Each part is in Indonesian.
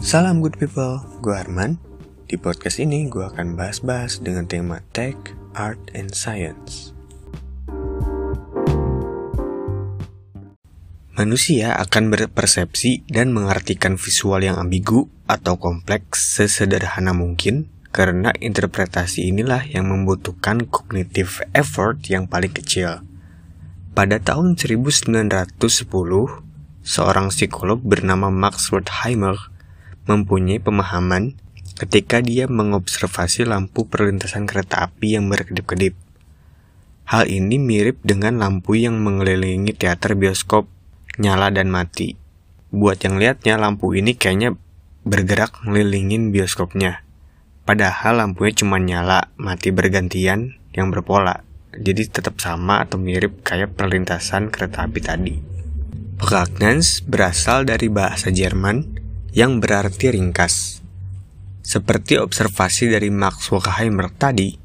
Salam good people, gue Arman. Di podcast ini gue akan bahas-bahas dengan tema tech, art, and science. Manusia akan berpersepsi dan mengartikan visual yang ambigu atau kompleks sesederhana mungkin karena interpretasi inilah yang membutuhkan cognitive effort yang paling kecil. Pada tahun 1910, seorang psikolog bernama Max Wertheimer mempunyai pemahaman ketika dia mengobservasi lampu perlintasan kereta api yang berkedip-kedip. Hal ini mirip dengan lampu yang mengelilingi teater bioskop nyala dan mati. Buat yang lihatnya lampu ini kayaknya bergerak ngelilingin bioskopnya. Padahal lampunya cuma nyala, mati bergantian yang berpola. Jadi tetap sama atau mirip kayak perlintasan kereta api tadi. Prägnanz berasal dari bahasa Jerman yang berarti ringkas. Seperti observasi dari Max Horkheimer tadi,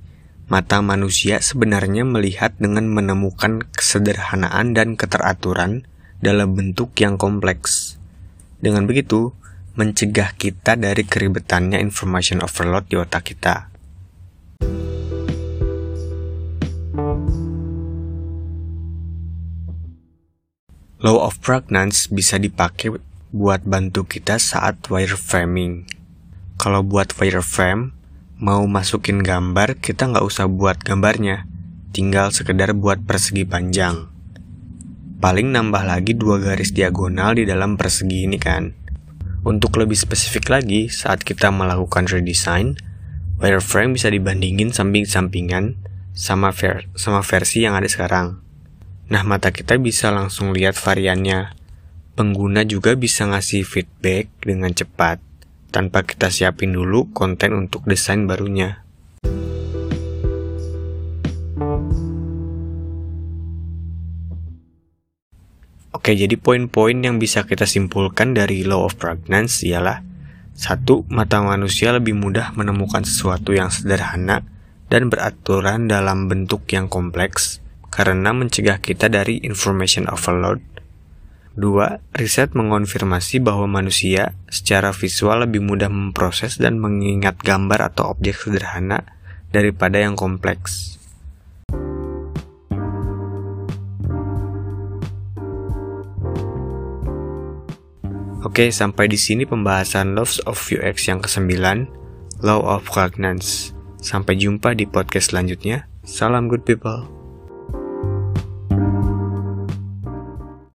mata manusia sebenarnya melihat dengan menemukan kesederhanaan dan keteraturan dalam bentuk yang kompleks. Dengan begitu, mencegah kita dari keribetannya information overload di otak kita. Law of Pregnance bisa dipakai buat bantu kita saat wireframing. Kalau buat wireframe, mau masukin gambar, kita nggak usah buat gambarnya, tinggal sekedar buat persegi panjang. Paling nambah lagi dua garis diagonal di dalam persegi ini kan. Untuk lebih spesifik lagi, saat kita melakukan redesign, wireframe bisa dibandingin samping-sampingan sama, ver sama versi yang ada sekarang. Nah, mata kita bisa langsung lihat variannya. Pengguna juga bisa ngasih feedback dengan cepat, tanpa kita siapin dulu konten untuk desain barunya. Oke, jadi poin-poin yang bisa kita simpulkan dari law of pregnancy ialah satu, mata manusia lebih mudah menemukan sesuatu yang sederhana dan beraturan dalam bentuk yang kompleks karena mencegah kita dari information overload. Dua, riset mengonfirmasi bahwa manusia secara visual lebih mudah memproses dan mengingat gambar atau objek sederhana daripada yang kompleks. Oke, sampai di sini pembahasan Laws of UX yang ke-9, Law of Cognance. Sampai jumpa di podcast selanjutnya. Salam good people.